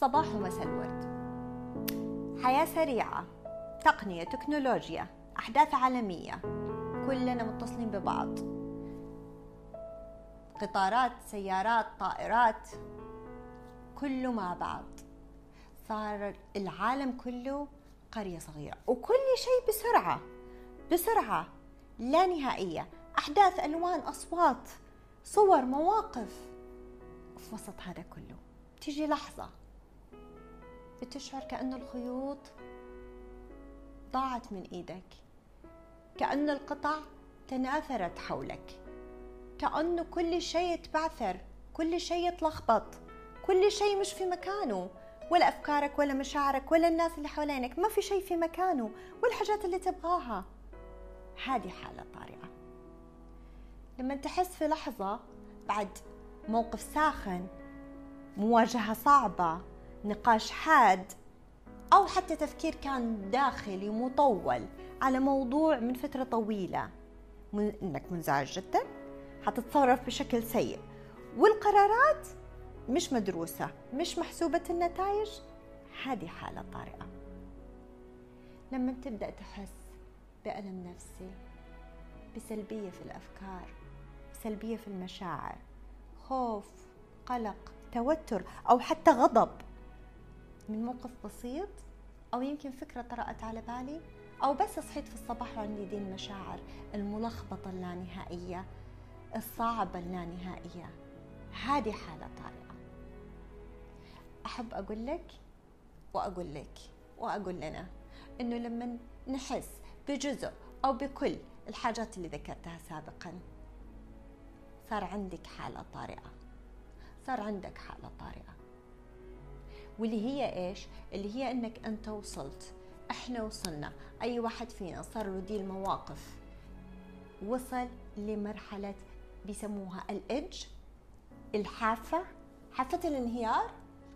صباح ومساء الورد حياة سريعة. تقنية تكنولوجيا أحداث عالمية. كلنا متصلين ببعض. قطارات سيارات طائرات كله مع بعض. صار العالم كله قرية صغيرة. وكل شيء بسرعة بسرعة لا نهائية. أحداث ألوان أصوات صور مواقف. في وسط هذا كله تيجي لحظة بتشعر كأن الخيوط ضاعت من إيدك كأن القطع تناثرت حولك كأنه كل شيء تبعثر كل شيء يتلخبط كل شيء مش في مكانه ولا أفكارك ولا مشاعرك ولا الناس اللي حوالينك ما في شيء في مكانه والحاجات اللي تبغاها. هذه حالة طارئة. لما تحس في لحظة بعد موقف ساخن مواجهة صعبة نقاش حاد أو حتى تفكير كان داخلي مطول على موضوع من فترة طويلة. من إنك منزعج جدا حتتصرف بشكل سيء. والقرارات مش مدروسة مش محسوبة النتائج. هذه حالة طارئة. لما تبدأ تحس بألم نفسي بسلبية في الأفكار سلبية في المشاعر خوف قلق توتر أو حتى غضب من موقف بسيط أو يمكن فكرة طرأت على بالي أو بس صحيت في الصباح وعندي دي المشاعر الملخبطة اللانهائية الصعبة اللانهائية. هذه حالة طارئة. أحب أقول لك وأقول لك وأقول لنا إنه لما نحس بجزء أو بكل الحاجات اللي ذكرتها سابقا صار عندك حالة طارئة. صار عندك حالة طارئة. واللي هي إيش؟ اللي هي إنك أنت وصلت. إحنا وصلنا. أي واحد فينا صار له دي المواقف. وصل لمرحلة بيسموها الإدج الحافة حافة الانهيار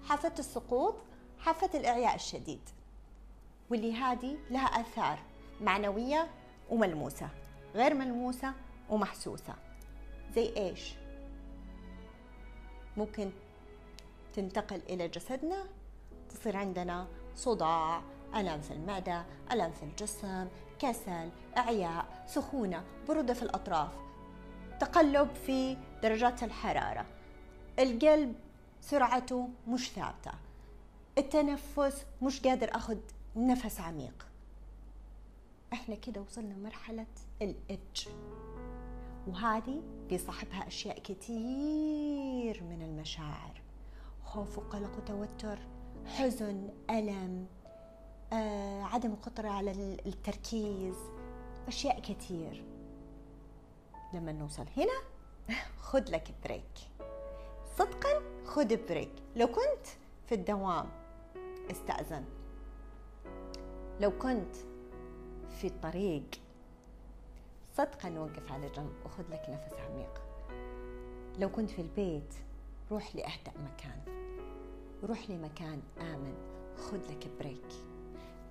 حافة السقوط حافة الإعياء الشديد. واللي هذه لها آثار معنوية وملموسة غير ملموسة ومحسوسة. زي إيش؟ ممكن تنتقل إلى جسدنا. تصير عندنا صداع ألم في المعدة ألم في الجسم كسل إعياء سخونة برودة في الأطراف تقلب في درجات الحرارة. القلب سرعته مش ثابتة. التنفس مش قادر أخذ نفس عميق. إحنا كده وصلنا مرحلة الإج وهذه بيصاحبها أشياء كثير من المشاعر. خوف وقلق وتوتر حزن ألم آه، عدم القدرة على التركيز أشياء كثير لما نوصل هنا خذ لك break صدقا خذ break لو كنت في الدوام استأذن. لو كنت في الطريق صدقا وقف على جنب وخذ لك نفس عميق. لو كنت في البيت روح لأهدأ مكان. روح لمكان آمن. خذ لك break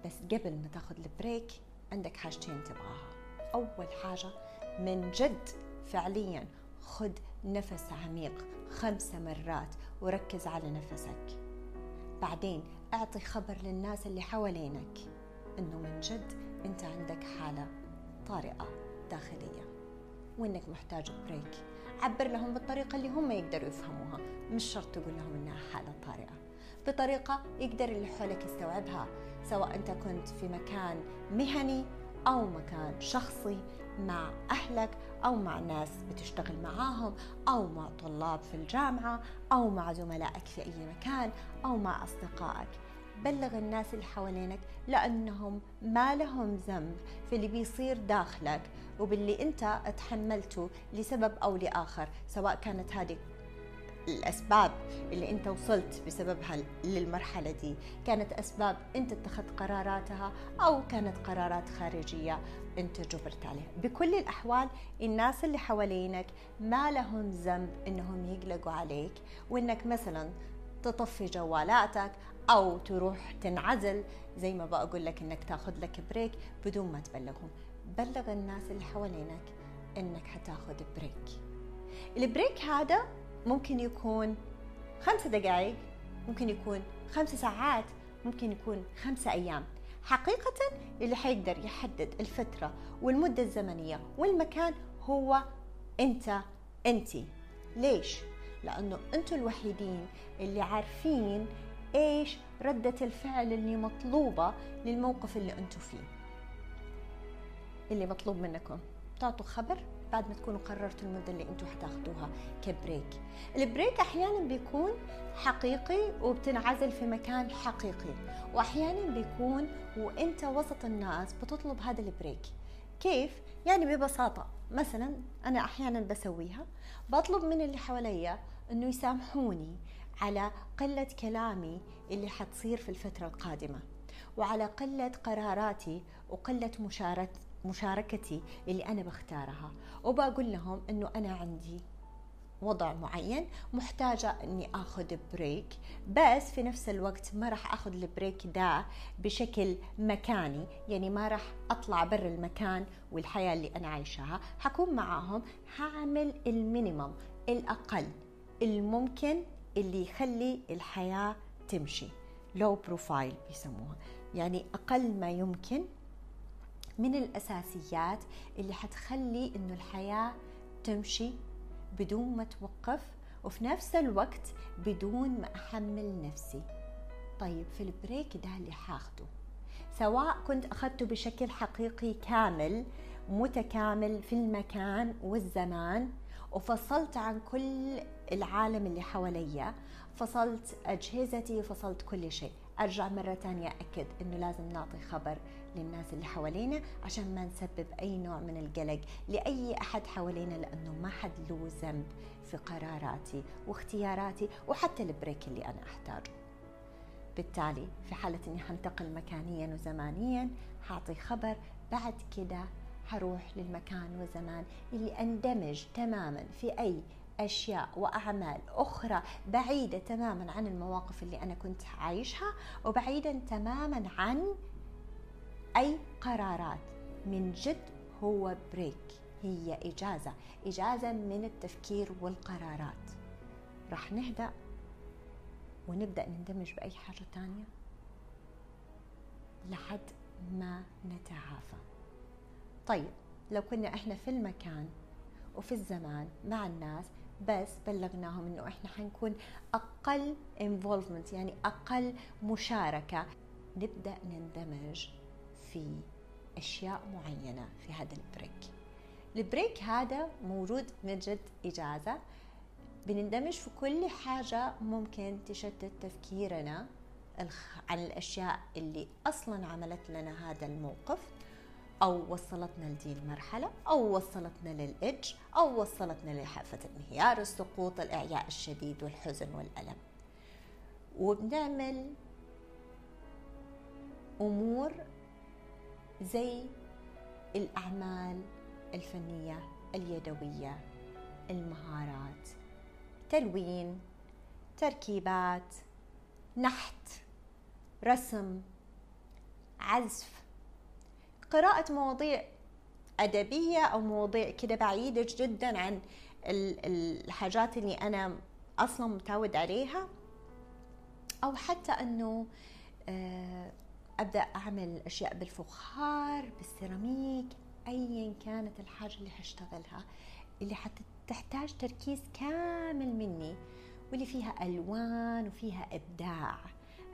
بس قبل ما تاخذ ال break عندك حاجتين تبغاها. أول حاجة من جد فعليا خذ نفس عميق خمسة مرات وركز على نفسك. بعدين أعطي خبر للناس اللي حوالينك إنه من جد أنت عندك حالة طارئة داخلية. وإنك محتاج break عبر لهم بالطريقة اللي هم يقدروا يفهموها. مش شرط تقول لهم إنها حالة طارئة. بطريقة يقدر اللي حولك يستوعبها سواء أنت كنت في مكان مهني أو مكان شخصي مع أهلك أو مع ناس بتشتغل معاهم أو مع طلاب في الجامعة أو مع زملائك في أي مكان أو مع أصدقائك. بلغ الناس اللي حوالينك لأنهم ما لهم ذنب في اللي بيصير داخلك وباللي أنت تحملته لسبب أو لآخر سواء كانت هذه الأسباب اللي أنت وصلت بسببها للمرحلة دي. كانت أسباب أنت اتخذت قراراتها أو كانت قرارات خارجية أنت جبرت عليها. بكل الأحوال الناس اللي حوالينك ما لهم ذنب أنهم يقلقوا عليك وأنك مثلا تطفي جوالاتك أو تروح تنعزل زي ما بقول لك أنك تاخذ لك بريك بدون ما تبلغهم. بلغ الناس اللي حوالينك أنك حتاخذ break ال break هذا ممكن يكون خمسة دقائق ممكن يكون خمس ساعات ممكن يكون خمسة أيام. حقيقة اللي حيقدر يحدد الفترة والمدة الزمنية والمكان هو أنت أنتي. ليش؟ لأنه أنتم الوحيدين اللي عارفين إيش ردة الفعل اللي مطلوبة للموقف اللي أنتم فيه؟ اللي مطلوب منكم. تعطوا خبر بعد ما تكونوا قررتوا المدة اللي أنتم حتاخدوها ك break. ال break أحيانا بيكون حقيقي وبتنعزل في مكان حقيقي. وأحيانا بيكون وإنت وسط الناس بتطلب هذا ال break. كيف؟ يعني ببساطة. مثلا أنا أحيانا بسويها. بطلب من اللي حواليا إنه يسامحوني. على قلة كلامي اللي حتصير في الفترة القادمة وعلى قلة قراراتي وقلة مشاركتي اللي أنا بختارها. وبقول لهم أنه أنا عندي وضع معين محتاجة أني أخذ break بس في نفس الوقت ما راح أخذ ال break ده بشكل مكاني. يعني ما راح أطلع برا المكان والحياة اللي أنا عايشاها. حكون معاهم هعمل ال minimum الأقل الممكن اللي يخلي الحياة تمشي. low profile بيسموها. يعني أقل ما يمكن من الأساسيات اللي حتخلي إنه الحياة تمشي بدون ما توقف وفي نفس الوقت بدون ما أحمل نفسي. طيب في ال break ده اللي حاخده. سواء كنت أخذته بشكل حقيقي كامل متكامل في المكان والزمان وفصلت عن كل العالم اللي حواليا فصلت أجهزتي فصلت كل شيء. أرجع مرة تانية أكد إنه لازم نعطي خبر للناس اللي حوالينا عشان ما نسبب أي نوع من القلق لأي أحد حوالينا لأنه ما حد له ذنب في قراراتي واختياراتي وحتى البريك اللي أنا أحتاجه. بالتالي في حالة إني حنتقل مكانيا وزمانيا حاعطي خبر بعد كده حروح للمكان والزمان اللي أندمج تماما في أي أشياء وأعمال أخرى بعيدة تماما عن المواقف اللي أنا كنت عايشها وبعيدا تماما عن أي قرارات. من جد هو بريك هي إجازة إجازة من التفكير والقرارات. راح نهدأ ونبدأ نندمج بأي حاجة تانية؟ لحد ما نتعافى. طيب لو كنا إحنا في المكان وفي الزمان مع الناس بس بلغناهم إنه إحنا حنكون أقل involvement يعني أقل مشاركة. نبدأ نندمج في أشياء معينة في هذا ال break. ال break هذا موجود من جد إجازة. بنندمج في كل حاجة ممكن تشتت تفكيرنا عن الأشياء اللي أصلا عملت لنا هذا الموقف. أو وصلتنا لدي المرحلة أو وصلتنا للإج أو وصلتنا لحافة الانهيار السقوط الإعياء الشديد والحزن والألم. وبنعمل أمور زي الأعمال الفنية اليدوية المهارات تلوين تركيبات نحت رسم عزف قراءة مواضيع أدبية أو مواضيع كده بعيدة جدا عن الحاجات اللي أنا أصلا متعود عليها أو حتى أنه آه، أبدأ أعمل أشياء بالفخار بالسيراميك أيا كانت الحاجة اللي حشتغلها اللي حتحتاج تركيز كامل مني واللي فيها ألوان وفيها إبداع.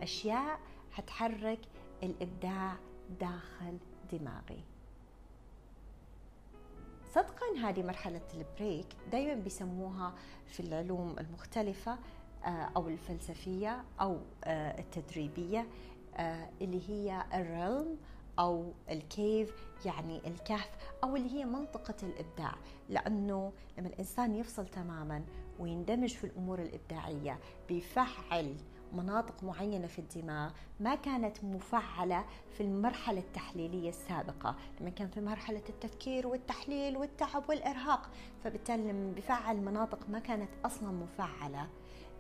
أشياء حتحرك الإبداع داخل دماغي. صدقا هذه مرحلة البريك دايما بيسموها في العلوم المختلفة آه، أو الفلسفية أو آه، التدريبية آه، اللي هي الرلم أو الكيف يعني الكهف أو اللي هي منطقة الإبداع. لأنه لما الإنسان يفصل تماما ويندمج في الأمور الإبداعية بيفعل مناطق معينة في الدماغ ما كانت مفعلة في المرحلة التحليلية السابقة. لما كان في مرحلة التفكير والتحليل والتعب والإرهاق فبالتالي لما بيفعل مناطق ما كانت أصلا مفعلة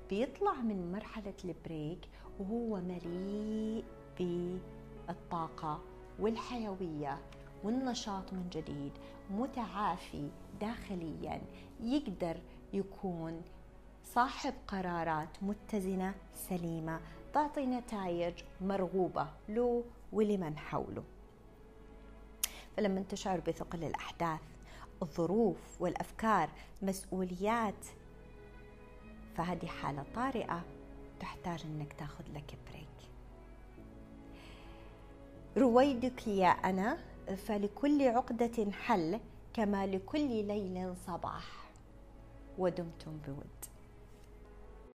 بيطلع من مرحلة البريك وهو مليء بالطاقة والحيوية والنشاط من جديد متعافي داخليا يقدر يكون صاحب قرارات متزنة سليمة تعطي نتائج مرغوبة له ولمن حوله. فلما تشعر بثقل الأحداث الظروف والأفكار مسؤوليات فهذه حالة طارئة تحتاج أنك تاخذ لك بريك رويدك يا أنا فلكل عقدة حل كما لكل ليل صباح. ودمتم بود.